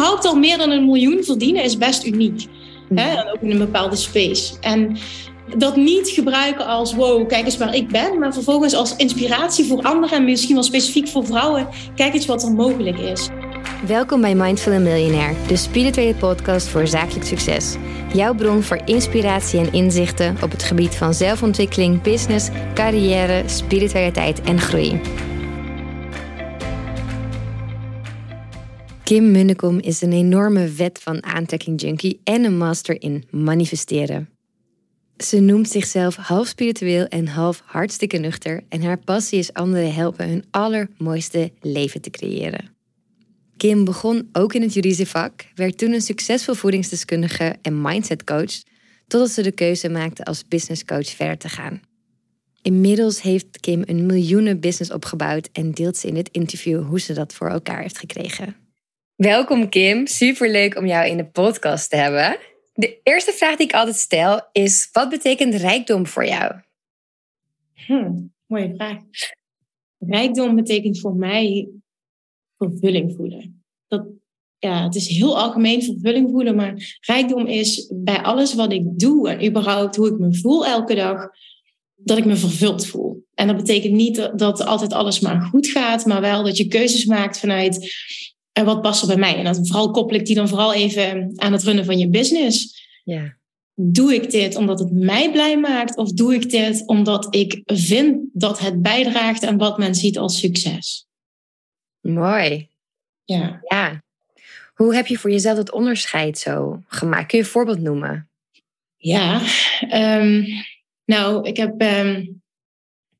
überhaupt al meer dan een miljoen verdienen is best uniek. Hè? En ook in een bepaalde space. En dat niet gebruiken als wow, kijk eens waar ik ben, maar vervolgens als inspiratie voor anderen en misschien wel specifiek voor vrouwen. Kijk eens wat er mogelijk is. Welkom bij Mindful Millionaire, de spirituele podcast voor zakelijk succes. Jouw bron voor inspiratie en inzichten op het gebied van zelfontwikkeling, business, carrière, spiritualiteit en groei. Kim Munnekom is een enorme wet van aantrekking junkie en een master in manifesteren. Ze noemt zichzelf half spiritueel en half hartstikke nuchter en haar passie is anderen helpen hun allermooiste leven te creëren. Kim begon ook in het juridische vak, werd toen een succesvol voedingsdeskundige en mindset coach, totdat ze de keuze maakte als business coach verder te gaan. Inmiddels heeft Kim een miljoenen business opgebouwd en deelt ze in dit interview hoe ze dat voor elkaar heeft gekregen. Welkom Kim, superleuk om jou in de podcast te hebben. De eerste vraag die ik altijd stel is: wat betekent rijkdom voor jou? Hmm, mooie vraag. Rijkdom betekent voor mij vervulling voelen. Dat, ja, het is heel algemeen vervulling voelen, maar rijkdom is bij alles wat ik doe en überhaupt hoe ik me voel elke dag, dat ik me vervuld voel. En dat betekent niet dat altijd alles maar goed gaat, maar wel dat je keuzes maakt vanuit en wat past er bij mij. En dan vooral koppel ik die dan vooral even aan het runnen van je business. Ja. Doe ik dit omdat het mij blij maakt? Of doe ik dit omdat ik vind dat het bijdraagt aan wat men ziet als succes? Mooi. Ja. Ja. Hoe heb je voor jezelf dat onderscheid zo gemaakt? Kun je een voorbeeld noemen? Ja, ehm, nou, ik heb ehm,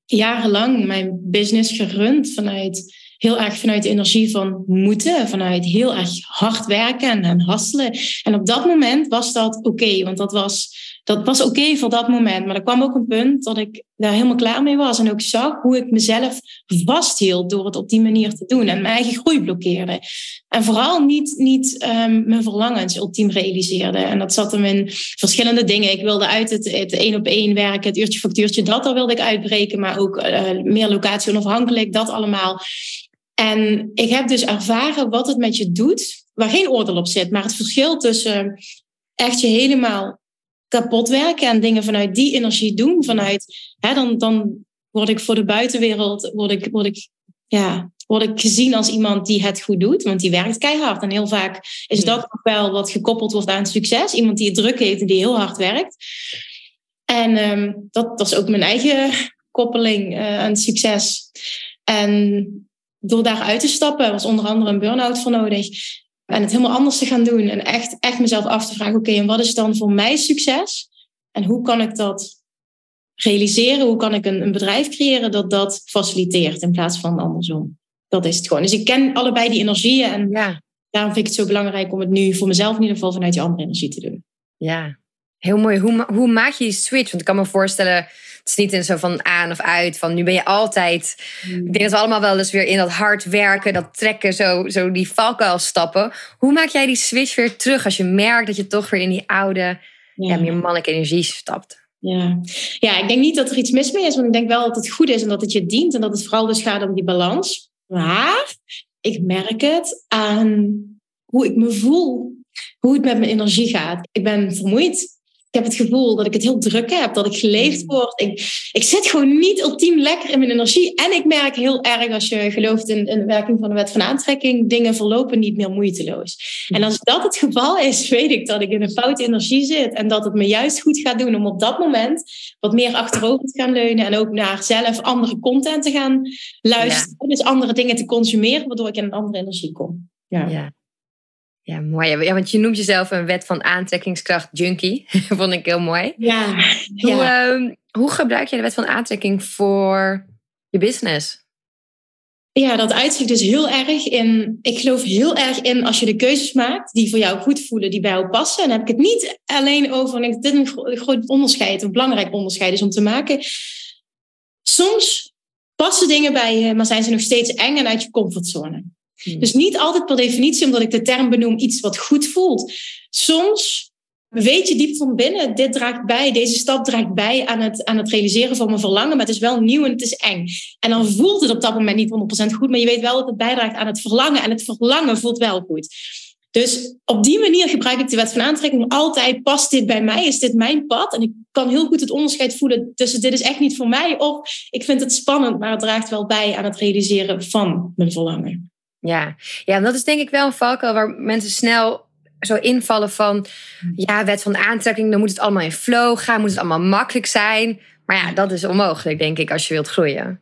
jarenlang mijn business gerund vanuit heel erg vanuit de energie van moeten, vanuit heel erg hard werken en hasselen. En op dat moment was dat oké, want dat was, dat was oké voor dat moment. Maar er kwam ook een punt dat ik daar helemaal klaar mee was en ook zag hoe ik mezelf vasthield door het op die manier te doen en mijn eigen groei blokkeerde. En vooral niet, niet um, mijn verlangens ultiem realiseerde. En dat zat hem in verschillende dingen. Ik wilde uit het, het één op één werken, het uurtje factuurtje, dat daar wilde ik uitbreken, maar ook uh, meer locatie onafhankelijk, dat allemaal. En ik heb dus ervaren wat het met je doet, waar geen oordeel op zit, maar het verschil tussen echt je helemaal kapot werken en dingen vanuit die energie doen, vanuit, hè, dan, dan word ik voor de buitenwereld, word ik, word ik, ja, word ik gezien als iemand die het goed doet, want die werkt keihard. En heel vaak is dat ook wel wat gekoppeld wordt aan succes. Iemand die het druk heeft en die heel hard werkt. En um, dat, dat is ook mijn eigen koppeling uh, aan succes. En door daaruit te stappen was onder andere een burn-out voor nodig. En het helemaal anders te gaan doen. En echt, echt mezelf af te vragen: oké, en wat is dan voor mij succes? En hoe kan ik dat realiseren? Hoe kan ik een, een bedrijf creëren dat dat faciliteert in plaats van andersom? Dat is het gewoon. Dus ik ken allebei die energieën. En ja. daarom vind ik het zo belangrijk om het nu voor mezelf in ieder geval vanuit die andere energie te doen. Ja, heel mooi. Hoe, hoe maak je die switch? Want ik kan me voorstellen het is niet in zo van aan of uit, van nu ben je altijd. Hmm. Ik denk dat we allemaal wel eens weer in dat hard werken, dat trekken, zo, zo die valkuil stappen. Hoe maak jij die switch weer terug als je merkt dat je toch weer in die oude, ja. ja meer mannelijke energie stapt? Ja. ja, ik denk niet dat er iets mis mee is, want ik denk wel dat het goed is en dat het je dient en dat het vooral dus gaat om die balans. Maar ik merk het aan hoe ik me voel, hoe het met mijn energie gaat. Ik ben vermoeid. Ik heb het gevoel dat ik het heel druk heb, dat ik geleefd mm. word. Ik, ik zit gewoon niet ultiem lekker in mijn energie. En ik merk heel erg, als je gelooft in, in de werking van de wet van aantrekking, dingen verlopen niet meer moeiteloos. Mm. En als dat het geval is, weet ik dat ik in een foute energie zit. En dat het me juist goed gaat doen om op dat moment wat meer achterover te gaan leunen. En ook naar zelf andere content te gaan luisteren. Dus andere dingen te consumeren, waardoor ik in een andere energie kom. ja. ja. Ja, mooi. Ja, want je noemt jezelf een wet van aantrekkingskracht junkie. Vond ik heel mooi. Ja. Hoe, ja. Uh, hoe gebruik je de wet van aantrekking voor je business? Ja, dat uitzicht dus heel erg in. Ik geloof heel erg in als je de keuzes maakt die voor jou goed voelen, die bij jou passen. En dan heb ik het niet alleen over. En dit een groot onderscheid, een belangrijk onderscheid is om te maken. Soms passen dingen bij je, maar zijn ze nog steeds eng en uit je comfortzone. Hmm. Dus niet altijd per definitie, omdat ik de term benoem, iets wat goed voelt. Soms weet je diep van binnen, dit draagt bij, deze stap draagt bij aan het, aan het realiseren van mijn verlangen, maar het is wel nieuw en het is eng. En dan voelt het op dat moment niet 100% goed, maar je weet wel dat het bijdraagt aan het verlangen en het verlangen voelt wel goed. Dus op die manier gebruik ik de wet van aantrekking altijd. Past dit bij mij? Is dit mijn pad? En ik kan heel goed het onderscheid voelen tussen dit is echt niet voor mij of ik vind het spannend, maar het draagt wel bij aan het realiseren van mijn verlangen. Ja, ja dat is denk ik wel een valkuil waar mensen snel zo invallen van ja, wet van aantrekking, dan moet het allemaal in flow gaan, moet het allemaal makkelijk zijn. Maar ja, dat is onmogelijk, denk ik, als je wilt groeien.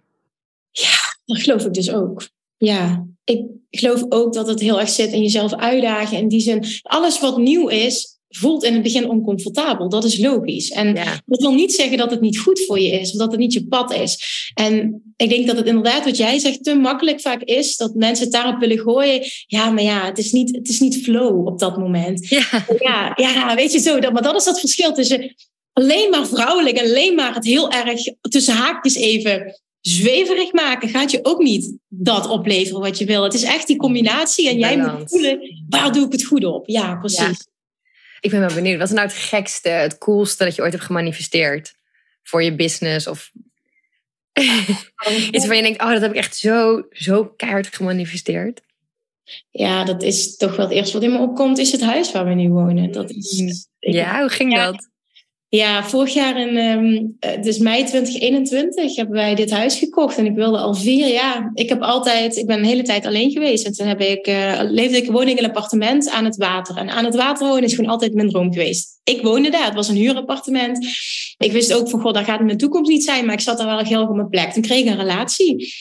Ja, dat geloof ik dus ook. Ja, ik geloof ook dat het heel erg zit in jezelf uitdagen. In die zin, alles wat nieuw is, voelt in het begin oncomfortabel. Dat is logisch. En dat wil niet zeggen dat het niet goed voor je is, of dat het niet je pad is. En ik denk dat het inderdaad, wat jij zegt, te makkelijk vaak is dat mensen het daarop willen gooien. Ja, maar ja, het is niet, het is niet flow op dat moment. Ja, ja, ja weet je zo. Dat, maar dat is dat verschil tussen alleen maar vrouwelijk en alleen maar het heel erg tussen haakjes even zweverig maken gaat je ook niet dat opleveren wat je wil. Het is echt die combinatie en jij moet voelen, waar doe ik het goed op? Ja, precies. Ik ben wel benieuwd. Wat is nou het gekste, het coolste dat je ooit hebt gemanifesteerd? Voor je business of iets waar je denkt, oh, dat heb ik echt zo, zo keihard gemanifesteerd. Ja, dat is toch wel het eerste wat in me opkomt, is het huis waar we nu wonen. Dat is, ja, hoe ging dat? Ja, vorig jaar in dus mei 2021 hebben wij dit huis gekocht. En ik wilde al vier jaar. Ik heb altijd, ik ben een hele tijd alleen geweest. En toen heb ik, uh, leefde ik woning in een appartement aan het water. En aan het water wonen is gewoon altijd mijn droom geweest. Ik woonde daar, het was een huurappartement. Ik wist ook van, god, daar gaat mijn toekomst niet zijn. Maar ik zat daar wel heel op mijn plek. Toen kreeg ik een relatie.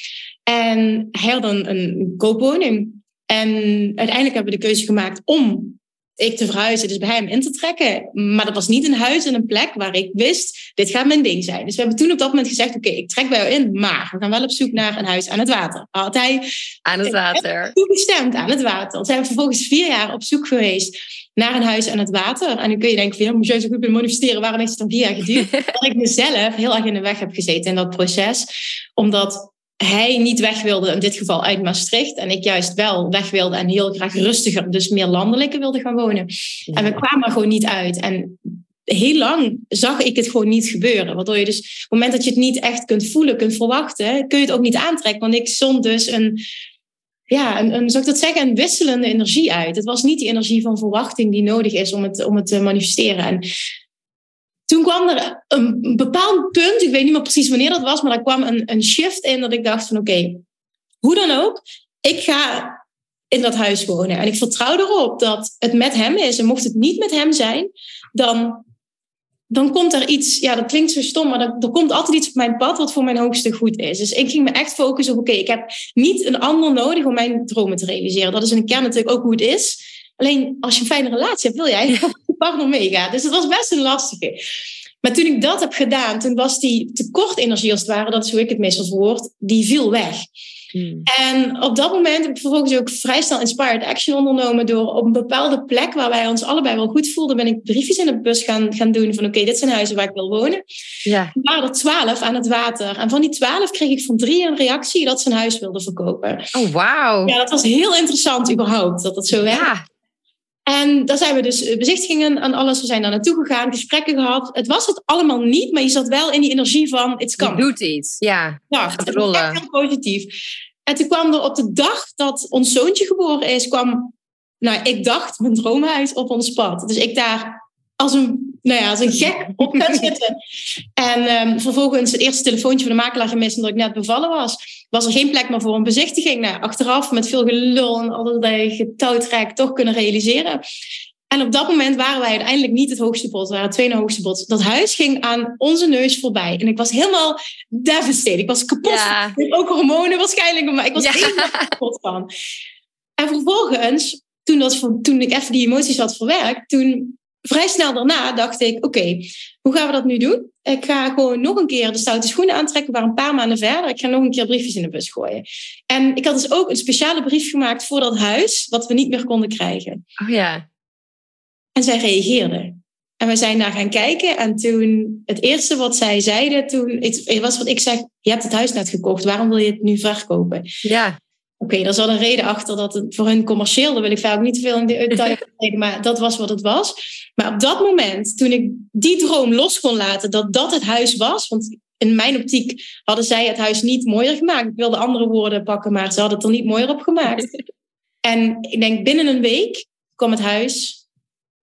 En hij had een, een koopwoning. En uiteindelijk hebben we de keuze gemaakt om ik te verhuizen, dus bij hem in te trekken. Maar dat was niet een huis en een plek waar ik wist, dit gaat mijn ding zijn. Dus we hebben toen op dat moment gezegd, oké, ik trek bij jou in, maar we gaan wel op zoek naar een huis aan het water. Had hij aan het water. toegestemd aan het water. We zijn vervolgens vier jaar op zoek geweest naar een huis aan het water. En nu kun je denken, ja, moet jij zo goed bij manifesteren, waarom heeft het dan vier jaar geduurd? dat ik mezelf heel erg in de weg heb gezeten in dat proces. Omdat hij niet weg wilde, in dit geval uit Maastricht. En ik juist wel weg wilde en heel graag rustiger, dus meer landelijker wilde gaan wonen. En we kwamen er gewoon niet uit. En heel lang zag ik het gewoon niet gebeuren. Waardoor je dus op het moment dat je het niet echt kunt voelen, kunt verwachten, kun je het ook niet aantrekken. Want ik zond dus een, ja, een, een, zou ik dat zeggen, een wisselende energie uit. Het was niet die energie van verwachting die nodig is om het, om het te manifesteren. En toen kwam er een bepaald punt, ik weet niet meer precies wanneer dat was, maar er kwam een, een shift in dat ik dacht van oké, hoe dan ook, ik ga in dat huis wonen. En ik vertrouw erop dat het met hem is. En mocht het niet met hem zijn, dan, dan komt er iets, ja, dat klinkt zo stom, maar er komt altijd iets op mijn pad wat voor mijn hoogste goed is. Dus ik ging me echt focussen op, oké, ik heb niet een ander nodig om mijn dromen te realiseren. Dat is in de kern natuurlijk ook hoe het is. Alleen als je een fijne relatie hebt, wil jij partner meegaat. Dus het was best een lastige. Maar toen ik dat heb gedaan, toen was die tekortenergie als het ware, dat is hoe ik het meestal verwoord, die viel weg. Hmm. En op dat moment heb ik vervolgens ook vrij snel inspired action ondernomen door op een bepaalde plek waar wij ons allebei wel goed voelden, ben ik briefjes in de bus gaan, gaan doen van oké, dit zijn huizen waar ik wil wonen. Ja. Er waren er twaalf aan het water. En van die twaalf kreeg ik van drie een reactie dat ze een huis wilden verkopen. Oh, wauw. Ja, dat was heel interessant überhaupt, dat dat zo werkt. Ja. En daar zijn we dus eh, bezichtigingen aan alles. We zijn daar naartoe gegaan, gesprekken gehad. Het was het allemaal niet, maar je zat wel in die energie van het kan. Je doet iets, ja. Ja, het heel positief. En toen kwam er op de dag dat ons zoontje geboren is, kwam, nou, ik dacht, mijn droomhuis op ons pad. Dus ik daar als een, nou ja, als een gek op gaan zitten. En um, vervolgens het eerste telefoontje van de makelaar gemist omdat ik net bevallen was was er geen plek meer voor een bezichtiging. Nou, achteraf met veel gelul en allerlei getouwtrek toch kunnen realiseren. En op dat moment waren wij uiteindelijk niet het hoogste bod, we waren het tweede hoogste bod. Dat huis ging aan onze neus voorbij. En ik was helemaal devastated. Ik was kapot. Ja. Ook hormonen waarschijnlijk, maar ik was helemaal kapot van. En vervolgens, toen, dat, toen ik even die emoties had verwerkt, toen vrij snel daarna dacht ik, oké, hoe gaan we dat nu doen? Ik ga gewoon nog een keer de stoute schoenen aantrekken. Waren een paar maanden verder. Ik ga nog een keer briefjes in de bus gooien. En ik had dus ook een speciale brief gemaakt voor dat huis, wat we niet meer konden krijgen. Oh ja. En zij reageerde. En we zijn daar gaan kijken. En toen, het eerste wat zij zeiden, toen, het was wat ik zeg, je hebt het huis net gekocht. Waarom wil je het nu verkopen? Ja. Oké, okay, er zat een reden achter dat het voor hun commercieel, daar wil ik vaak ook niet te veel in de detail maar dat was wat het was. Maar op dat moment, toen ik die droom los kon laten, dat dat het huis was, want in mijn optiek hadden zij het huis niet mooier gemaakt. Ik wilde andere woorden pakken, maar ze hadden het er niet mooier op gemaakt. En ik denk binnen een week kwam het huis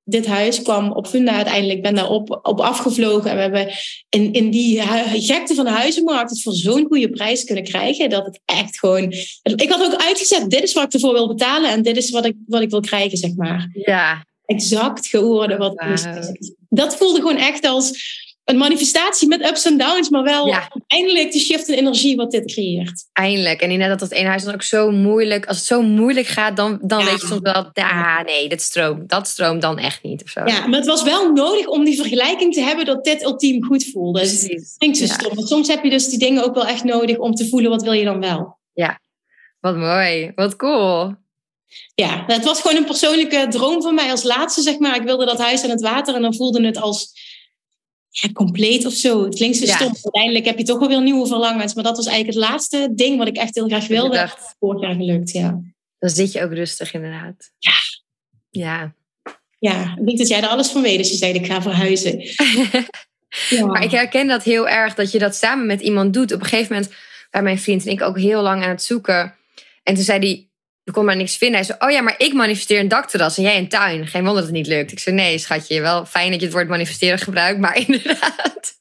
dit huis kwam op Funda uiteindelijk. ben daar op, op afgevlogen. En we hebben in, in die gekte van de huizenmarkt het voor zo'n goede prijs kunnen krijgen. Dat het echt gewoon. Ik had ook uitgezet: dit is wat ik ervoor wil betalen. En dit is wat ik, wat ik wil krijgen, zeg maar. Ja. Exact geworden wat wow. Dat voelde gewoon echt als een manifestatie met ups en downs, maar wel ja. eindelijk de shift in energie wat dit creëert. Eindelijk. En inderdaad, dat dat ene huis dan ook zo moeilijk. Als het zo moeilijk gaat, dan, dan weet je soms wel, ah, nee, dat stroomt, dat stroomt dan echt niet. Of zo. Ja, maar het was wel nodig om die vergelijking te hebben dat dit ultiem goed voelde. Dus het klinkt zo stom. Want soms heb je dus die dingen ook wel echt nodig om te voelen wat wil je dan wel. Ja, wat mooi. Wat cool. Ja, het was gewoon een persoonlijke droom van mij als laatste, zeg maar. Ik wilde dat huis aan het water en dan voelde het als ja, compleet of zo. Het klinkt zo stom. Uiteindelijk heb je toch wel weer nieuwe verlangens. Maar dat was eigenlijk het laatste ding wat ik echt heel graag wilde. Dacht, vorig jaar gelukt, ja. Dan zit je ook rustig inderdaad. Ja. Ja. Ja, ik denk dat jij er alles van weet als je zei ik ga verhuizen. ja. Maar ik herken dat heel erg, dat je dat samen met iemand doet. Op een gegeven moment bij mijn vriend en ik ook heel lang aan het zoeken. En toen zei hij, ik kon maar niks vinden. Hij zei, oh ja, maar ik manifesteer een dakterras en jij een tuin. Geen wonder dat het niet lukt. Ik zei, nee schatje, wel fijn dat je het woord manifesteren gebruikt. Maar inderdaad,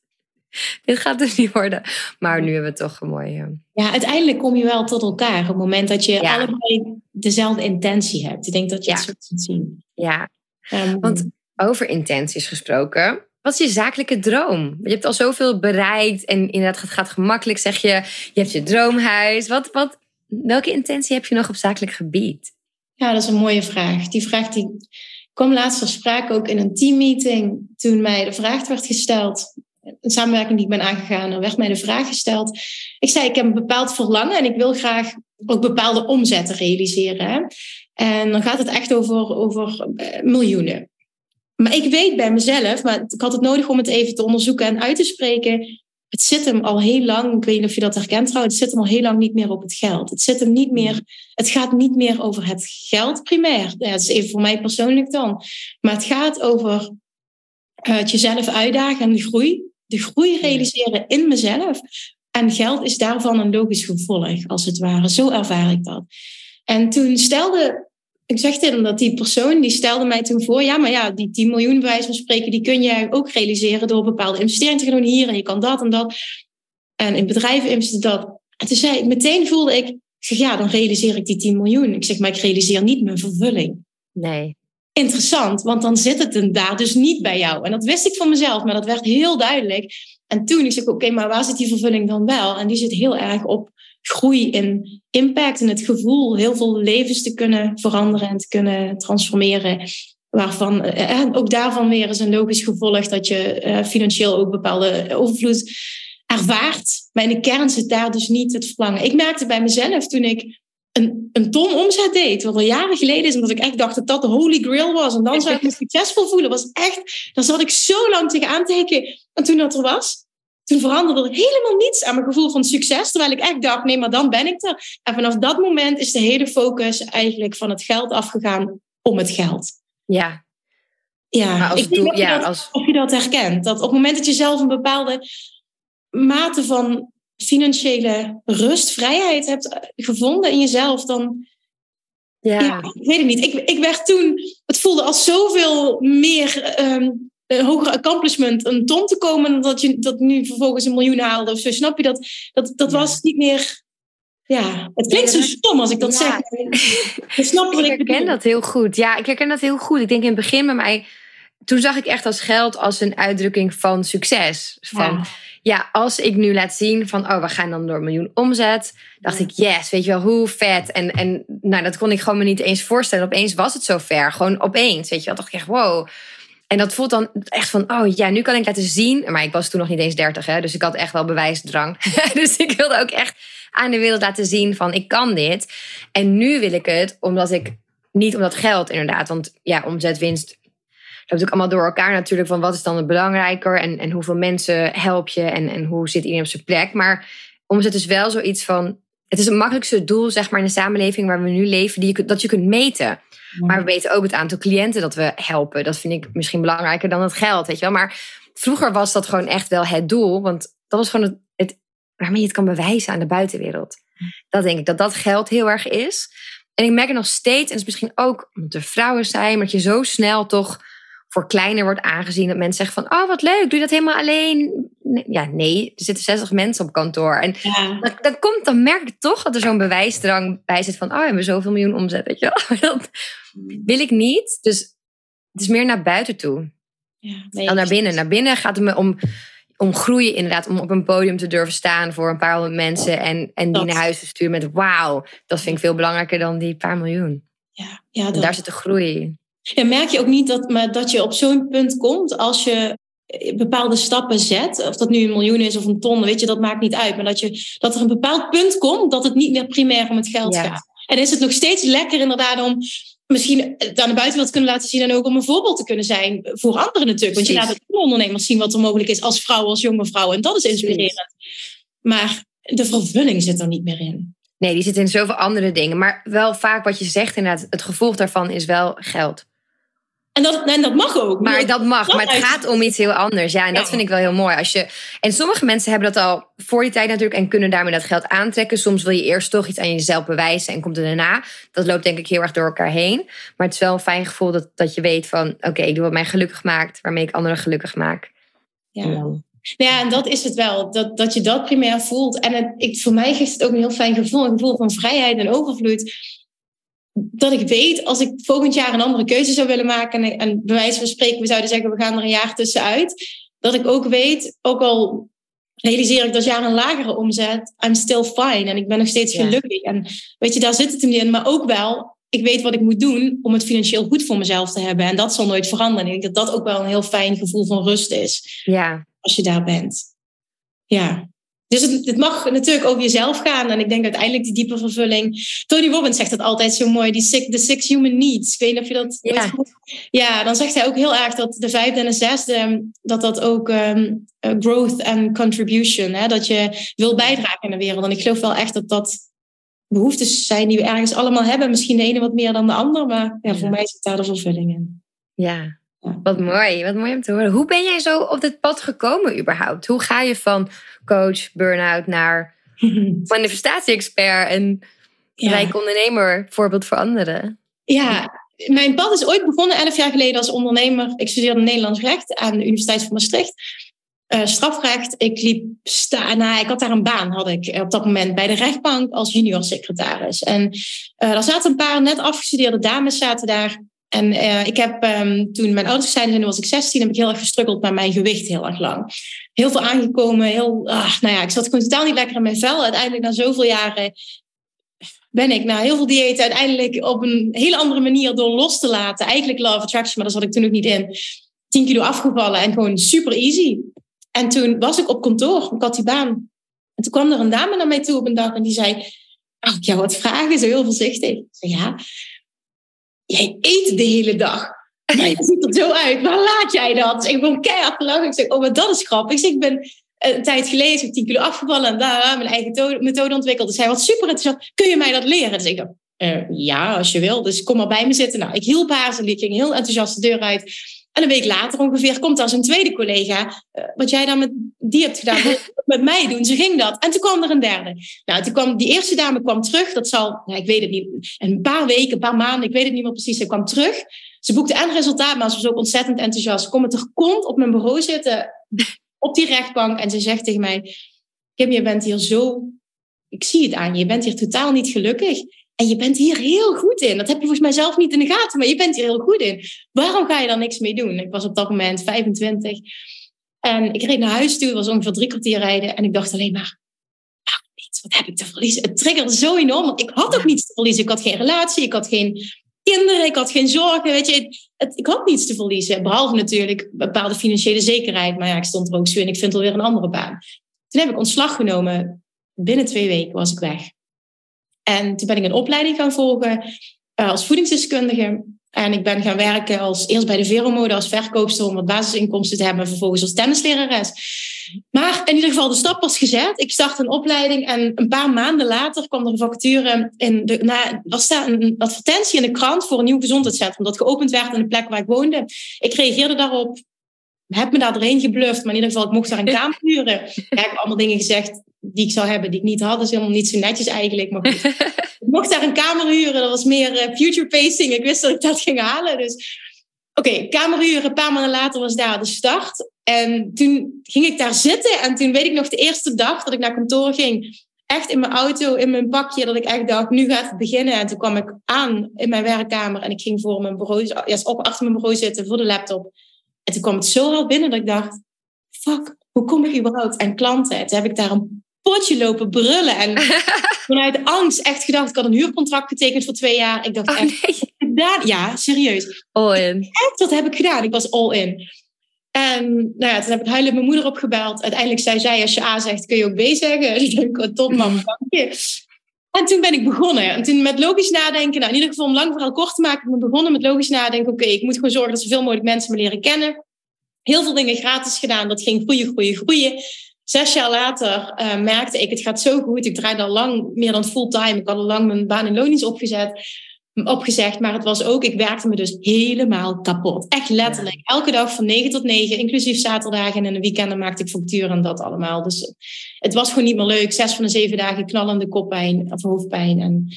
dit gaat dus niet worden. Maar nu hebben we toch een mooie... Ja, uiteindelijk kom je wel tot elkaar. Op het moment dat je allebei dezelfde intentie hebt. Ik denk dat je het zo kunt zien. Ja, um, want over intenties gesproken... Wat is je zakelijke droom? Je hebt al zoveel bereikt en inderdaad, het gaat gemakkelijk, zeg je. Je hebt je droomhuis. Wat, wat Welke intentie heb je nog op zakelijk gebied? Ja, dat is een mooie vraag. Die vraag die kwam laatst ter sprake ook in een teammeeting. Toen mij de vraag werd gesteld, een samenwerking die ik ben aangegaan, er werd mij de vraag gesteld. Ik zei, ik heb een bepaald verlangen en ik wil graag ook bepaalde omzetten realiseren. En dan gaat het echt over, over eh, miljoenen. Maar ik weet bij mezelf, maar ik had het nodig om het even te onderzoeken en uit te spreken het zit hem al heel lang, ik weet niet of je dat herkent trouwens, het zit hem al heel lang niet meer op het geld. Het zit hem niet meer, het gaat niet meer over het geld primair. Ja, dat is even voor mij persoonlijk dan. Maar het gaat over uh, het jezelf uitdagen en de groei. De groei realiseren in mezelf. En geld is daarvan een logisch gevolg, als het ware. Zo ervaar ik dat. En toen stelde ik zeg dit omdat die persoon die stelde mij toen voor, ja, maar ja, die 10 miljoen bij wijze van spreken, die kun je ook realiseren door bepaalde investeringen te gaan doen hier en je kan dat en dat. En in bedrijven investeren dat. En toen zei ik, meteen voelde ik, ik zeg, ja, dan realiseer ik die 10 miljoen. Ik zeg, maar ik realiseer niet mijn vervulling. Nee. Interessant, want dan zit het daar dus niet bij jou. En dat wist ik van mezelf, maar dat werd heel duidelijk. En toen ik zeg, oké, maar waar zit die vervulling dan wel? En die zit heel erg op groei in impact en het gevoel heel veel levens te kunnen veranderen en te kunnen transformeren. Waarvan eh, eh, ook daarvan weer is een logisch gevolg dat je eh, financieel ook bepaalde overvloed ervaart. Maar in de kern zit daar dus niet het verlangen. Ik merkte bij mezelf toen ik een, een ton omzet deed, wat al jaren geleden is, omdat ik echt dacht dat dat de holy grail was. En dan zou ik me succesvol voelen. Was echt, daar zat ik zo lang tegenaan te kijken. En toen dat er was, toen veranderde er helemaal niets aan mijn gevoel van succes. Terwijl ik echt dacht, nee, maar dan ben ik er. En vanaf dat moment is de hele focus eigenlijk van het geld afgegaan om het geld. Ja. Ja, als ik niet ja, als... of je dat herkent. Dat op het moment dat je zelf een bepaalde mate van financiële rust, vrijheid hebt gevonden in jezelf, dan... Ja. ja ik weet het niet. Ik, ik werd toen... Het voelde als zoveel meer... Um, een hoger accomplishment een ton te komen dan dat je dat nu vervolgens een miljoen haalde of zo. Snap je dat? Dat, dat was niet meer. Ja, het klinkt zo stom als ik dat zeg. Ik snap ik herken dat heel goed. Ja, ik herken dat heel goed. Ik denk in het begin bij mij. Toen zag ik echt als geld als een uitdrukking van succes. Van, ja. als ik nu laat zien van, oh, we gaan dan door een miljoen omzet. Dacht ik, yes, weet je wel, hoe vet. En, en nou, dat kon ik gewoon me niet eens voorstellen. Opeens was het zo ver. Gewoon opeens, weet je wel. dacht ik echt, wow. En dat voelt dan echt van, oh ja, nu kan ik laten zien. Maar ik was toen nog niet eens 30, hè, dus ik had echt wel bewijsdrang. dus ik wilde ook echt aan de wereld laten zien van, ik kan dit. En nu wil ik het, omdat ik, niet omdat geld inderdaad. Want ja, omzet, winst, loopt ook allemaal door elkaar natuurlijk. Van wat is dan het belangrijker en, en hoeveel mensen help je en, en hoe zit iedereen op zijn plek. Maar omzet is wel zoiets van, het is het makkelijkste doel zeg maar in de samenleving waar we nu leven, die je, dat je kunt meten. Maar we weten ook het aantal cliënten dat we helpen. Dat vind ik misschien belangrijker dan het geld, weet je wel. Maar vroeger was dat gewoon echt wel het doel. Want dat was gewoon het, waarmee je het kan bewijzen aan de buitenwereld. Dat denk ik dat dat geld heel erg is. En ik merk het nog steeds, en het is misschien ook omdat er vrouwen zijn, maar dat je zo snel toch voor kleiner wordt aangezien. Dat mensen zeggen van, oh wat leuk, doe je dat helemaal alleen? Ja, nee, er zitten 60 mensen op kantoor. En ja. dan, komt, dan merk ik toch dat er zo'n bewijsdrang bij zit van, oh, we hebben zoveel miljoen omzet. Weet je wel? Dat wil ik niet. Dus het is meer naar buiten toe. Ja, nee, dan naar binnen. Naar binnen gaat het me om, om groeien inderdaad. Om op een podium te durven staan voor een paar honderd mensen. En, en die naar huis te sturen met wauw. Dat vind ik veel belangrijker dan die paar miljoen. Ja, ja, dat... daar zit de groei. Ja, merk je ook niet dat, maar dat je op zo'n punt komt als je bepaalde stappen zet, of dat nu een miljoen is of een ton, weet je, dat maakt niet uit. Maar dat, je, dat er een bepaald punt komt dat het niet meer primair om het geld gaat. En is het nog steeds lekker inderdaad om misschien aan de buitenwereld kunnen laten zien en ook om een voorbeeld te kunnen zijn voor anderen natuurlijk. Want je laat het ondernemers zien wat er mogelijk is als vrouw, als jonge vrouw. En dat is inspirerend. Maar de vervulling zit er niet meer in. Nee, die zit in zoveel andere dingen. Maar wel vaak wat je zegt inderdaad, het gevolg daarvan is wel geld. En dat, en dat mag ook. Maar dat mag. maar het gaat om iets heel anders. Ja, en dat vind ik wel heel mooi. Als je, en sommige mensen hebben dat al voor die tijd natuurlijk en kunnen daarmee dat geld aantrekken. Soms wil je eerst toch iets aan jezelf bewijzen en komt er daarna. Dat loopt denk ik heel erg door elkaar heen. Maar het is wel een fijn gevoel dat, dat je weet van... oké, ik doe wat mij gelukkig maakt, waarmee ik anderen gelukkig maak. Ja. Ja, en dat is het wel. Dat, dat je dat primair voelt. En het, ik, voor mij geeft het ook een heel fijn gevoel. Een gevoel van vrijheid en overvloed dat ik weet, als ik volgend jaar een andere keuze zou willen maken en, en bij wijze van spreken, we zouden zeggen, we gaan er een jaar tussenuit, dat ik ook weet, ook al realiseer ik dat jaar een lagere omzet, I'm still fine en ik ben nog steeds gelukkig. En weet je, daar zit het hem in, maar ook wel, ik weet wat ik moet doen om het financieel goed voor mezelf te hebben. En dat zal nooit veranderen. Ik denk dat dat ook wel een heel fijn gevoel van rust is. Ja. Als je daar bent. Ja. Dus het, het, mag natuurlijk over jezelf gaan. En ik denk uiteindelijk die diepe vervulling. Tony Robbins zegt dat altijd zo mooi: die six, the six human needs. Ik weet niet of je dat. Ja. ja, dan zegt hij ook heel erg dat de vijfde en de zesde. dat dat ook um, growth en contribution. Hè, dat je wil bijdragen in de wereld. En ik geloof wel echt dat dat behoeftes zijn die we ergens allemaal hebben. Misschien de ene wat meer dan de ander. Maar ja, voor mij zit daar de vervulling in. Ja, wat mooi, wat mooi om te horen. Hoe ben jij zo op dit pad gekomen überhaupt? Hoe ga je van coach, burn-out naar manifestatie-expert en ja. rijk ondernemer, voorbeeld voor anderen? Ja, mijn pad is ooit begonnen elf jaar geleden als ondernemer. Ik studeerde Nederlands recht aan de Universiteit van Maastricht. Uh, strafrecht. Ik liep sta nou, ik had daar een baan, had ik op dat moment bij de rechtbank als junior secretaris. En uh, er zaten een paar net afgestudeerde dames zaten daar. En uh, ik heb um, toen mijn ouders zijn, toen was ik 16, heb ik heel erg gestruggeld met mijn gewicht heel erg lang. Heel veel aangekomen, heel, ah, nou ja, ik zat gewoon totaal niet lekker in mijn vel. Uiteindelijk na zoveel jaren ben ik na heel veel diëten uiteindelijk op een hele andere manier door los te laten. Eigenlijk love attraction, maar daar zat ik toen ook niet in. 10 kilo afgevallen en gewoon super easy. En toen was ik op kantoor, ik had die baan. En toen kwam er een dame naar mij toe op een dag en die zei... Oh, ik jou wat vragen, zo heel voorzichtig. Ik zei, ja, jij eet de hele dag. Maar je ziet er zo uit. Waar laat jij dat? Ik ben keihard gelachen. Ik zeg, oh, maar dat is grappig. Ik zeg, ik ben een tijd geleden heb 10 kilo afgevallen en daar mijn eigen methode ontwikkeld. Dus hij was super interessant. Kun je mij dat leren? Dus ik dacht, uh, ja, als je wil. Dus kom maar bij me zitten. Nou, ik hielp haar. Ze ging heel enthousiast de deur uit. En een week later ongeveer komt daar zijn tweede collega. Uh, wat jij dan met die hebt gedaan, met mij doen. Ze ging dat. En toen kwam er een derde. Nou, toen kwam die eerste dame kwam terug. Dat zal, ja, ik weet het niet, een paar weken, een paar maanden, ik weet het niet meer precies. Ze kwam terug. Ze boekte en resultaat, maar ze was ook ontzettend enthousiast. Ze komt met haar kont op mijn bureau zitten, op die rechtbank. En ze zegt tegen mij, Kim, je bent hier zo... Ik zie het aan je, je bent hier totaal niet gelukkig. En je bent hier heel goed in. Dat heb je volgens mij zelf niet in de gaten, maar je bent hier heel goed in. Waarom ga je daar niks mee doen? Ik was op dat moment 25. En ik reed naar huis toe, het was ongeveer drie kwartier rijden. En ik dacht alleen maar, nou, niets, wat heb ik te verliezen? Het triggerde zo enorm, want ik had ook niets te verliezen. Ik had geen relatie, ik had geen kinderen, ik had geen zorgen. Weet je, het, ik had niets te verliezen. Behalve natuurlijk bepaalde financiële zekerheid. Maar ja, ik stond er ook zo in. Ik vind alweer een andere baan. Toen heb ik ontslag genomen. Binnen twee weken was ik weg. En toen ben ik een opleiding gaan volgen uh, als voedingsdeskundige. En ik ben gaan werken als, eerst bij de Veromode als verkoopster om wat basisinkomsten te hebben. En vervolgens als tennislerares. Maar in ieder geval, de stap was gezet. Ik startte een opleiding en een paar maanden later kwam er een vacature in de, na, was daar een advertentie in de krant voor een nieuw gezondheidscentrum dat geopend werd in de plek waar ik woonde. Ik reageerde daarop, heb me daar doorheen gebluft, maar in ieder geval, ik mocht daar een kamer huren. Ja, ik heb allemaal dingen gezegd die ik zou hebben, die ik niet had. Dat is helemaal niet zo netjes eigenlijk. Maar goed, Ik mocht daar een kamer huren. Dat was meer uh, future pacing. Ik wist dat ik dat ging halen. Dus oké, okay, kamer huren. Een paar maanden later was daar de start. En toen ging ik daar zitten. En toen weet ik nog de eerste dag dat ik naar kantoor ging. Echt in mijn auto, in mijn pakje. Dat ik echt dacht, nu gaat het beginnen. En toen kwam ik aan in mijn werkkamer. En ik ging voor mijn bureau, ja, op achter mijn bureau zitten voor de laptop. En toen kwam het zo hard binnen dat ik dacht, fuck, hoe kom ik überhaupt aan klanten? Toen heb ik daar een potje lopen brullen. En vanuit angst echt gedacht, ik had een huurcontract getekend voor twee jaar. Ik dacht oh, echt, gedaan? Ja, serieus. All in. Echt, wat heb ik gedaan? Ik was all in. En nou ja, toen heb ik huilend mijn moeder opgebeld. Uiteindelijk zei zij, als je A zegt, kun je ook B zeggen. Dus ik oh, top man, dank je. En toen ben ik begonnen. En toen met logisch nadenken, nou in ieder geval om lang vooral kort te maken, ben ik begonnen met logisch nadenken. Oké, ik moet gewoon zorgen dat zoveel mogelijk mensen me leren kennen. Heel veel dingen gratis gedaan. Dat ging groeien, groeien, groeien. Zes jaar later uh, merkte ik, het gaat zo goed. Ik draaide al lang meer dan fulltime. Ik had al lang mijn baan in loondienst opgezet opgezegd. Maar het was ook, ik werkte me dus helemaal kapot. Echt letterlijk. Elke dag van 9 tot 9, inclusief zaterdagen en een weekenden maakte ik facturen en dat allemaal. Dus het was gewoon niet meer leuk. Zes van de zeven dagen knallende koppijn of hoofdpijn. En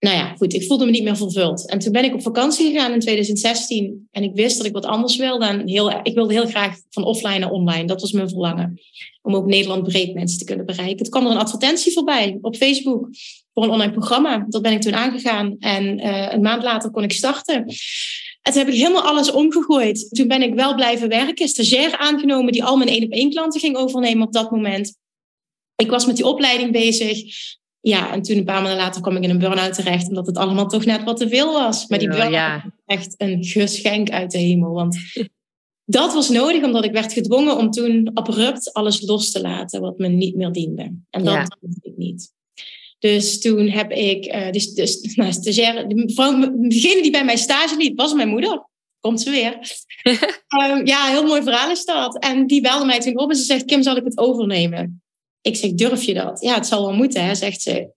nou ja, goed, ik voelde me niet meer vervuld. En toen ben ik op vakantie gegaan in 2016. En ik wist dat ik wat anders wilde. Heel, ik wilde heel graag van offline naar online. Dat was mijn verlangen. Om ook Nederland breed mensen te kunnen bereiken. Het kwam er een advertentie voorbij op Facebook. Voor een online programma. Dat ben ik toen aangegaan. En uh, een maand later kon ik starten. En toen heb ik helemaal alles omgegooid. Toen ben ik wel blijven werken. Stagiair aangenomen die al mijn één op één klanten ging overnemen op dat moment. Ik was met die opleiding bezig ja, en toen een paar maanden later kwam ik in een burn-out terecht, omdat het allemaal toch net wat te veel was. Maar die burn-out ja. was echt een geschenk uit de hemel. Want dat was nodig, omdat ik werd gedwongen om toen abrupt alles los te laten wat me niet meer diende. En dat ja. ik niet. Dus toen heb ik, uh, dus, dus nou, stagiaire, degene die bij mij stage liep, was mijn moeder. Komt ze weer. um, ja, heel mooi verhaal is dat. En die belde mij toen op en ze zegt, Kim, zal ik het overnemen? Ik zeg, durf je dat? Ja, het zal wel moeten, hè, zegt ze.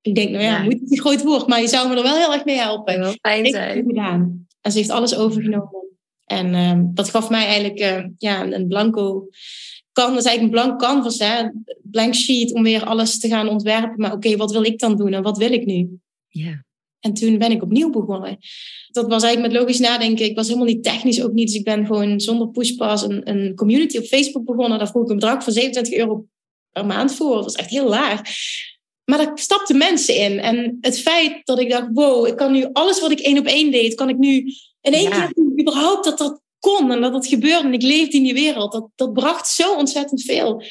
Ik denk, nou ja, ja. moet het een groot woord, maar je zou me er wel heel erg mee helpen. Wel fijn zijn. gedaan. En ze heeft alles overgenomen. En uh, dat gaf mij eigenlijk uh, ja, een blanco kan, dat is eigenlijk een blank canvas, hè? blank sheet om weer alles te gaan ontwerpen. Maar oké, okay, wat wil ik dan doen en wat wil ik nu? Ja. En toen ben ik opnieuw begonnen. Dat was eigenlijk met logisch nadenken. Ik was helemaal niet technisch ook niet. Dus ik ben gewoon zonder pushpas een, een community op Facebook begonnen. Daar vroeg ik een bedrag van 27 euro per maand voor. Dat was echt heel laag. Maar daar stapten mensen in. En het feit dat ik dacht, wow, ik kan nu alles wat ik één op één deed, kan ik nu in één keer doen. Überhaupt dat dat kon en dat het gebeurde. En ik leefde in die wereld. Dat, dat bracht zo ontzettend veel.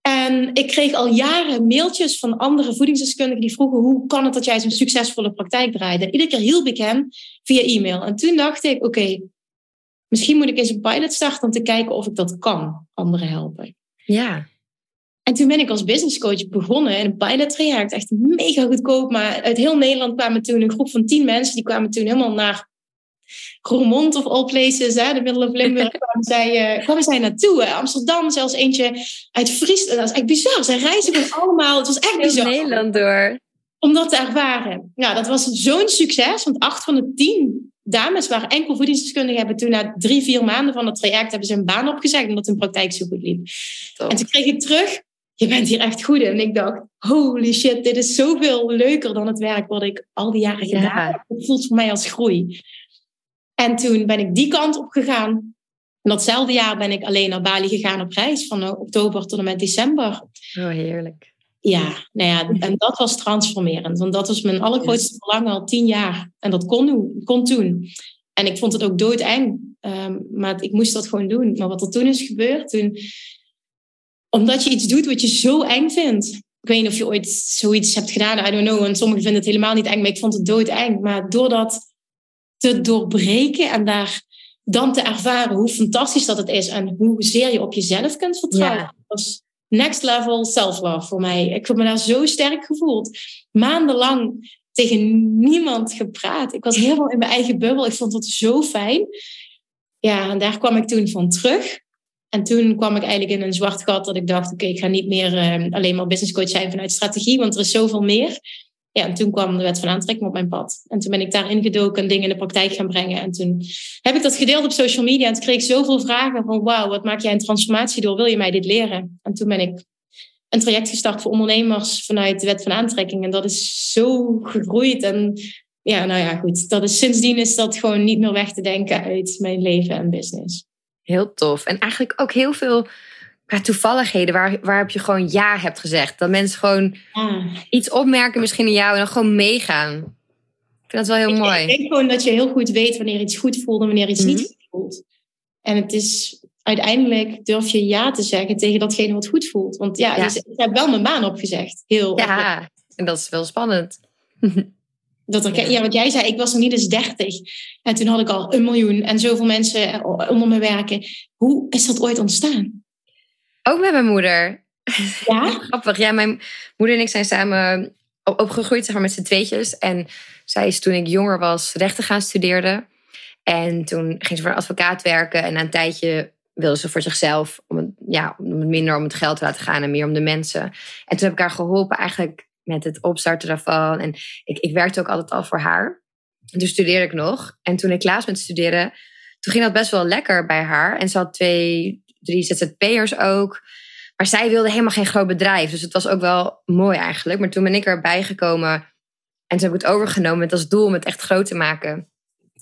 En ik kreeg al jaren mailtjes van andere voedingsdeskundigen die vroegen: hoe kan het dat jij zo'n succesvolle praktijk draaide? En iedere keer hielp ik hen via e-mail. En toen dacht ik: oké, misschien moet ik eens een pilot starten om te kijken of ik dat kan, anderen helpen. Ja. En toen ben ik als business coach begonnen in een pilot traject. Echt mega goedkoop. Maar uit heel Nederland kwamen toen een groep van tien mensen. Die kwamen toen helemaal naar Roermond of all places. Hè, de middle of Limburg kwamen zij, uh, kwamen zij naartoe. Amsterdam, zelfs eentje uit Friesland. Dat is echt bizar. Zij reizen gewoon allemaal. Het was echt bizar. Nederland door. Om dat te ervaren. Ja, dat was zo'n succes. Want acht van de tien dames waren enkel voedingsdeskundigen. Hebben toen na drie, vier maanden van het traject hebben ze een baan opgezegd. Omdat hun praktijk zo goed liep. En toen kreeg ik terug je bent hier echt goed in. En ik dacht, holy shit, dit is zoveel leuker dan het werk wat ik al die jaren gedaan heb. Het voelt voor mij als groei. En toen ben ik die kant op gegaan. En datzelfde jaar ben ik alleen naar Bali gegaan op reis, van oktober tot en met december. Oh, heerlijk. Ja, nou ja, en dat was transformerend. Want dat was mijn allergrootste verlangen al tien jaar. En dat kon, kon toen. En ik vond het ook doodeng. Um, maar ik moest dat gewoon doen. Maar wat er toen is gebeurd, toen omdat je iets doet wat je zo eng vindt. Ik weet niet of je ooit zoiets hebt gedaan, I don't know. En sommigen vinden het helemaal niet eng, maar ik vond het doodeng. Maar door dat te doorbreken en daar dan te ervaren hoe fantastisch dat het is en hoezeer je op jezelf kunt vertrouwen. Ja. Dat was next level self-love voor mij. Ik heb me daar zo sterk gevoeld. Maandenlang tegen niemand gepraat. Ik was helemaal in mijn eigen bubbel. Ik vond dat zo fijn. Ja, en daar kwam ik toen van terug. En toen kwam ik eigenlijk in een zwart gat dat ik dacht, oké, ik ga niet meer uh, alleen maar business coach zijn vanuit strategie, want er is zoveel meer. Ja, en toen kwam de wet van aantrekking op mijn pad. En toen ben ik daarin gedoken en dingen in de praktijk gaan brengen. En toen heb ik dat gedeeld op social media en toen kreeg ik zoveel vragen van, wauw, wat maak jij een transformatie door? Wil je mij dit leren? En toen ben ik een traject gestart voor ondernemers vanuit de wet van aantrekking. En dat is zo gegroeid. En ja, nou ja, goed. Dat is, sindsdien is dat gewoon niet meer weg te denken uit mijn leven en business. Heel tof. En eigenlijk ook heel veel toevalligheden waar, waarop je gewoon ja hebt gezegd. Dat mensen gewoon iets opmerken misschien in jou en dan gewoon meegaan. Ik vind dat wel heel mooi. Ik denk gewoon dat je heel goed weet wanneer iets goed voelt en wanneer iets niet mhm. goed voelt. En het is uiteindelijk durf je ja te zeggen tegen datgene wat goed voelt. Want ja, Dus, ik heb wel mijn baan opgezegd. Heel ja, en dat is wel spannend. Dat er, ja, wat jij zei, ik was nog niet eens 30. En toen had ik al een miljoen en zoveel mensen onder me werken. Hoe is dat ooit ontstaan? Ook met mijn moeder. Ja? Grappig. Ja, mijn moeder en ik zijn samen opgegroeid zeg maar, met z'n tweetjes. En zij is toen ik jonger was rechten gaan studeren. En toen ging ze voor een advocaat werken. En na een tijdje wilde ze voor zichzelf, om het, ja, om het minder om het geld te laten gaan en meer om de mensen. En toen heb ik haar geholpen eigenlijk met het opstarten daarvan. En ik, ik werkte ook altijd al voor haar. En toen studeerde ik nog. En toen ik klaar was met studeren, toen ging dat best wel lekker bij haar. En ze had twee, drie ZZP'ers ook. Maar zij wilde helemaal geen groot bedrijf. Dus het was ook wel mooi eigenlijk. Maar toen ben ik erbij gekomen. En toen heb ik het overgenomen met als doel om het echt groot te maken.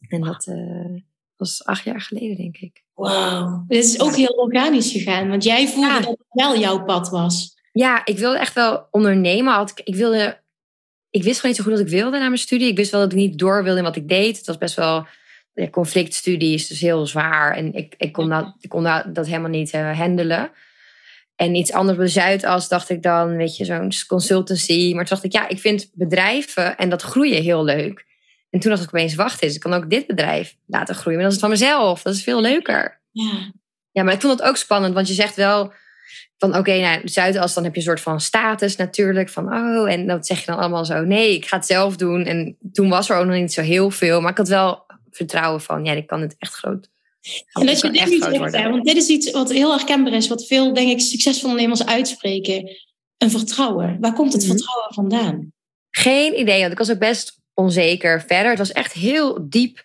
En dat uh, was acht jaar geleden, denk ik. Wauw. Het is ook heel organisch gegaan. Want jij voelde dat het wel jouw pad was. Ja, ik wilde echt wel ondernemen. Ik, wilde, ik wist gewoon niet zo goed wat ik wilde na mijn studie. Ik wist wel dat ik niet door wilde in wat ik deed. Het was best wel ja, conflictstudies, dus heel zwaar. En ik, ik kon, dat, ik kon dat, dat helemaal niet uh, handelen. En iets anders bij Zuidas dacht ik dan, weet je, zo'n consultancy. Maar toen dacht ik, ja, ik vind bedrijven en dat groeien heel leuk. En toen dacht ik opeens, wacht eens, ik kan ook dit bedrijf laten groeien. Maar dat is van mezelf, dat is veel leuker. Ja. Ja, maar ik vond het ook spannend, want je zegt wel van oké, okay, nou, Zuidas, dan heb je een soort van status natuurlijk. Van oh, en dat zeg je dan allemaal zo. Nee, ik ga het zelf doen. En toen was er ook nog niet zo heel veel. Maar ik had wel vertrouwen van, ja, ik kan het echt groot. En dat je dit niet zegt, want dit is iets wat heel herkenbaar is. Wat veel, denk ik, succesvolle ondernemers uitspreken. Een vertrouwen. Waar komt het mhm. vertrouwen vandaan? Geen idee, want ik was ook best onzeker verder. Het was echt heel diep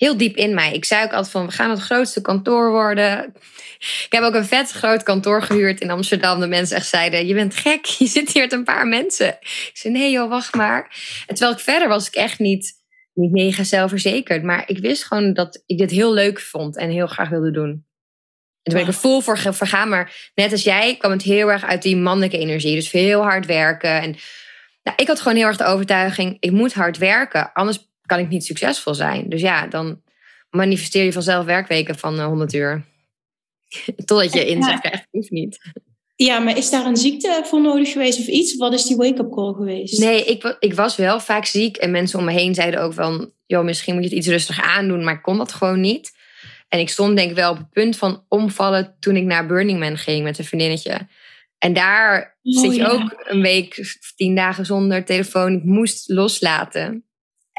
heel diep in mij. Ik zei ook altijd van, we gaan het grootste kantoor worden. Ik heb ook een vet groot kantoor gehuurd in Amsterdam. De mensen echt zeiden, je bent gek, je zit hier met een paar mensen. Ik zei, nee joh, wacht maar. En terwijl ik verder was ik echt niet, niet mega zelfverzekerd. Maar ik wist gewoon dat ik dit heel leuk vond en heel graag wilde doen. En toen ben ik er vol voor vergaan. Maar net als jij kwam het heel erg uit die mannelijke energie. Dus heel hard werken. En nou, ik had gewoon heel erg de overtuiging, ik moet hard werken. Anders kan ik niet succesvol zijn. Dus ja, dan manifesteer je vanzelf werkweken van 100 eh, uur. Totdat je inzicht krijgt, hoeft niet. Ja, maar is daar een ziekte voor nodig geweest of iets? Wat is die wake-up call geweest? Nee, ik, ik was wel vaak ziek. En mensen om me heen zeiden ook van... joh, misschien moet je het iets rustig aandoen. Maar ik kon dat gewoon niet. En ik stond denk ik wel op het punt van omvallen... toen ik naar Burning Man ging met een vriendinnetje. En daar oh, zit je ook een week, tien dagen zonder telefoon. Ik moest loslaten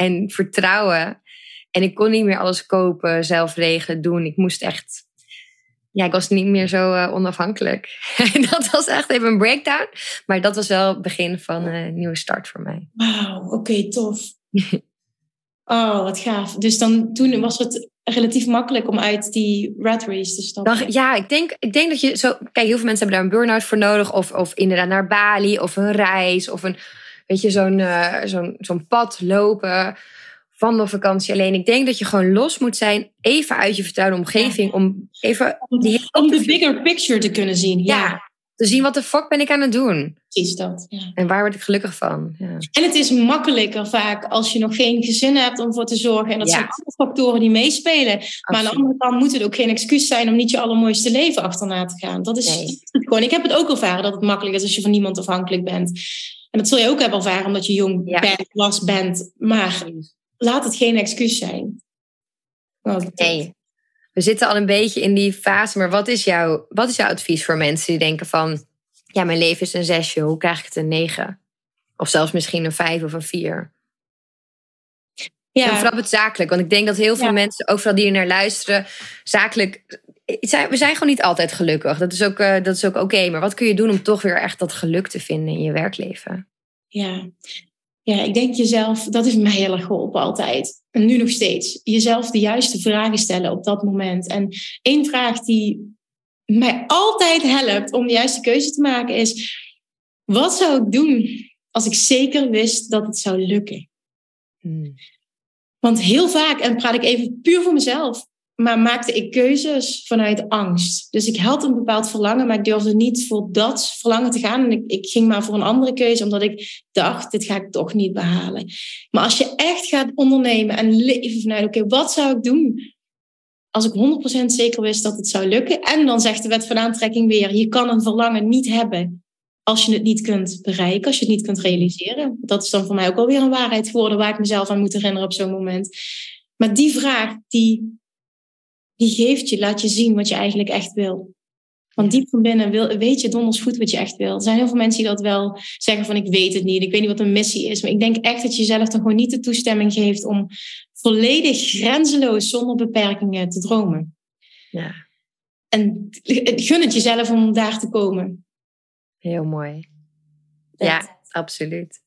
en vertrouwen. En ik kon niet meer alles kopen, zelf regelen, doen. Ik moest echt. Ja, ik was niet meer zo uh, onafhankelijk. dat was echt even een breakdown. Maar dat was wel het begin van een nieuwe start voor mij. Wauw, oké, tof. oh, wat gaaf. Dus dan toen was het relatief makkelijk om uit die rat race te stappen. Dan, ja, ik denk, ik denk dat je zo... Kijk, heel veel mensen hebben daar een burn-out voor nodig. Of, of inderdaad naar Bali. Of een reis. Of een weet je, zo'n uh, zo'n zo'n pad lopen van de vakantie. Alleen ik denk dat je gewoon los moet zijn, even uit je vertrouwde omgeving, om even... Die om de bigger picture te kunnen zien. Ja. Te zien wat de fuck ben ik aan het doen. Precies dat. Ja. En waar word ik gelukkig van? Ja. En het is makkelijker vaak als je nog geen gezin hebt om voor te zorgen. En dat zijn alle factoren die meespelen. Maar aan de andere kant moet het ook geen excuus zijn om niet je allermooiste leven achterna te gaan. Dat is nee. gewoon. Ik heb het ook ervaren dat het makkelijk is als je van niemand afhankelijk bent. En dat zul je ook hebben ervaren omdat je jong bent, was bent. Maar laat het geen excuus zijn. nee. We zitten al een beetje in die fase, maar wat is, jouw, wat is jouw advies voor mensen die denken van... Ja, mijn leven is een zesje, hoe krijg ik het een negen? Of zelfs misschien een vijf of een vier? Ja. En vooral het zakelijk. Want ik denk dat heel veel mensen, ook vooral die er naar luisteren, zakelijk we zijn gewoon niet altijd gelukkig. Dat is ook, uh, dat is ook oké. maar wat kun je doen om toch weer echt dat geluk te vinden in je werkleven? Ja. ja, ik denk jezelf, dat is mij heel erg geholpen altijd. En nu nog steeds. Jezelf de juiste vragen stellen op dat moment. En één vraag die mij altijd helpt om de juiste keuze te maken is: wat zou ik doen als ik zeker wist dat het zou lukken? Hmm. Want heel vaak, en praat ik even puur voor mezelf, maar maakte ik keuzes vanuit angst. Dus ik had een bepaald verlangen, maar ik durfde niet voor dat verlangen te gaan. En ik, ik ging maar voor een andere keuze, omdat ik dacht, dit ga ik toch niet behalen. Maar als je echt gaat ondernemen en leven vanuit, oké, wat zou ik doen als ik 100% zeker wist dat het zou lukken? En dan zegt de wet van aantrekking weer, je kan een verlangen niet hebben als je het niet kunt bereiken, als je het niet kunt realiseren. Dat is dan voor mij ook alweer een waarheid geworden waar ik mezelf aan moet herinneren op zo'n moment. Maar die vraag, die die geeft je, laat je zien wat je eigenlijk echt wil. Want diep van binnen wil, weet je donders goed wat je echt wil. Er zijn heel veel mensen die dat wel zeggen van ik weet het niet, ik weet niet wat een missie is. Maar ik denk echt dat je jezelf dan gewoon niet de toestemming geeft om volledig grenzeloos zonder beperkingen te dromen. Ja. En gun het jezelf om daar te komen. Heel mooi. Ja, absoluut.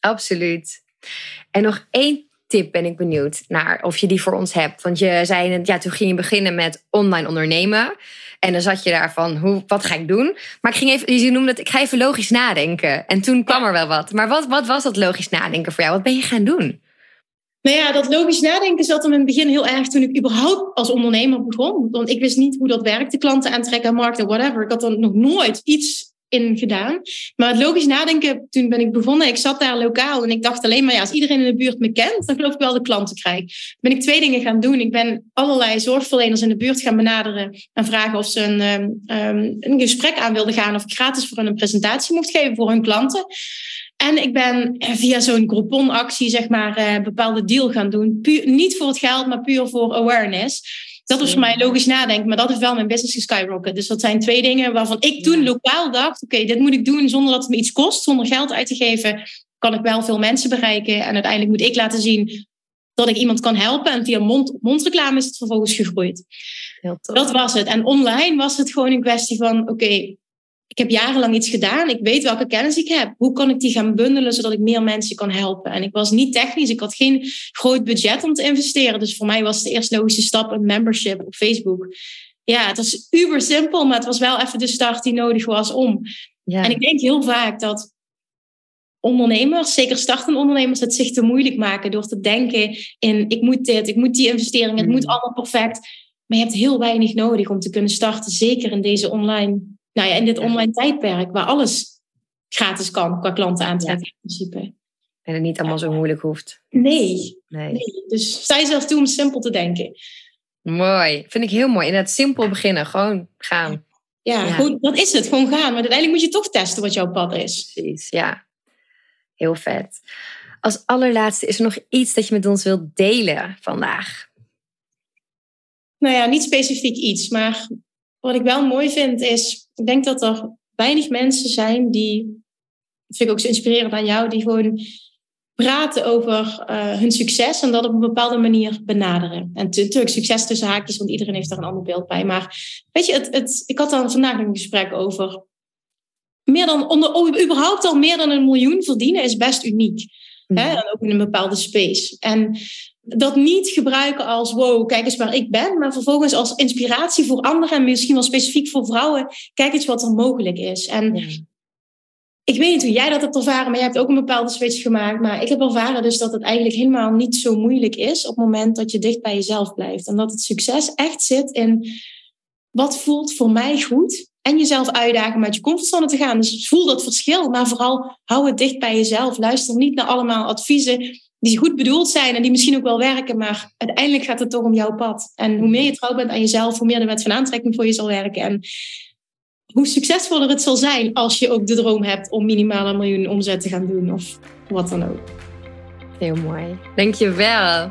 Absoluut. En nog één tip ben ik benieuwd naar of je die voor ons hebt. Want je zei, ja, toen ging je beginnen met online ondernemen. En dan zat je daar van, hoe, wat ga ik doen? Maar ik ging even, je noemde het, ik ga even logisch nadenken. En toen kwam er wel wat. Maar wat, wat was dat logisch nadenken voor jou? Wat ben je gaan doen? Nou ja, dat logisch nadenken zat in het begin heel erg toen ik überhaupt als ondernemer begon. Want ik wist niet hoe dat werkte, klanten aantrekken, markten, whatever. Ik had er nog nooit iets gedaan. Maar het logisch nadenken, toen ben ik begonnen. Ik zat daar lokaal en ik dacht alleen maar, ja, als iedereen in de buurt me kent, dan geloof ik wel de klanten krijg. Ben ik twee dingen gaan doen. Ik ben allerlei zorgverleners in de buurt gaan benaderen en vragen of ze een, ehm, ehm, een gesprek aan wilden gaan of ik gratis voor hun een presentatie mocht geven voor hun klanten. En ik ben via zo'n Groupon-actie, zeg maar, een eh, bepaalde deal gaan doen. Puur, niet voor het geld, maar puur voor awareness. Dat is voor mij logisch nadenken, maar dat is wel mijn business geskyrocket. Dus dat zijn twee dingen waarvan ik toen lokaal dacht: oké, dit moet ik doen zonder dat het me iets kost, zonder geld uit te geven. Kan ik wel veel mensen bereiken. En uiteindelijk moet ik laten zien dat ik iemand kan helpen. En via mond-mondreclame is het vervolgens gegroeid. Dat was het. En online was het gewoon een kwestie van: oké, ik heb jarenlang iets gedaan. Ik weet welke kennis ik heb. Hoe kan ik die gaan bundelen zodat ik meer mensen kan helpen? En ik was niet technisch. Ik had geen groot budget om te investeren. Dus voor mij was de eerste logische stap een membership op Facebook. Ja, het was uber simpel, maar het was wel even de start die nodig was om. Ja. En ik denk heel vaak dat ondernemers, zeker startende ondernemers, het zich te moeilijk maken door te denken in ik moet dit, ik moet die investering, het moet hmm. allemaal perfect. Maar je hebt heel weinig nodig om te kunnen starten, zeker in deze online nou ja, in dit online tijdperk waar alles gratis kan qua klanten aantrekken in principe. En het niet allemaal zo moeilijk hoeft. Nee. nee. nee. Dus sta jezelf toe om simpel te denken. Mooi. Vind ik heel mooi. In het simpel beginnen. Gewoon gaan. Ja, Goed, dat is het. Gewoon gaan. Maar uiteindelijk moet je toch testen wat jouw pad is. Precies, ja. Heel vet. Als allerlaatste, is er nog iets dat je met ons wilt delen vandaag? Nou ja, niet specifiek iets. Maar wat ik wel mooi vind is, ik denk dat er weinig mensen zijn die, dat vind ik ook zo inspirerend aan jou, die gewoon praten over uh, hun succes en dat op een bepaalde manier benaderen. En natuurlijk succes tussen haakjes, want iedereen heeft daar een ander beeld bij. Maar weet je, het, het, ik had dan vandaag een gesprek over meer dan, onder, überhaupt al meer dan een miljoen verdienen is best uniek. Hè? Mhm. En ook in een bepaalde space. En dat niet gebruiken als wow, kijk eens waar ik ben, maar vervolgens als inspiratie voor anderen en misschien wel specifiek voor vrouwen, kijk eens wat er mogelijk is. En ik weet niet hoe jij dat hebt ervaren, maar jij hebt ook een bepaalde switch gemaakt. Maar ik heb ervaren dus dat het eigenlijk helemaal niet zo moeilijk is op het moment dat je dicht bij jezelf blijft. En dat het succes echt zit in wat voelt voor mij goed. En jezelf uitdagen om uit je comfortzone te gaan. Dus voel dat verschil, maar vooral hou het dicht bij jezelf. Luister niet naar allemaal adviezen die goed bedoeld zijn en die misschien ook wel werken, maar uiteindelijk gaat het toch om jouw pad. En hoe meer je trouw bent aan jezelf, hoe meer de wet van aantrekking voor je zal werken. En hoe succesvoller het zal zijn als je ook de droom hebt om minimaal een miljoen omzet te gaan doen of wat dan ook. Heel mooi. Dankjewel.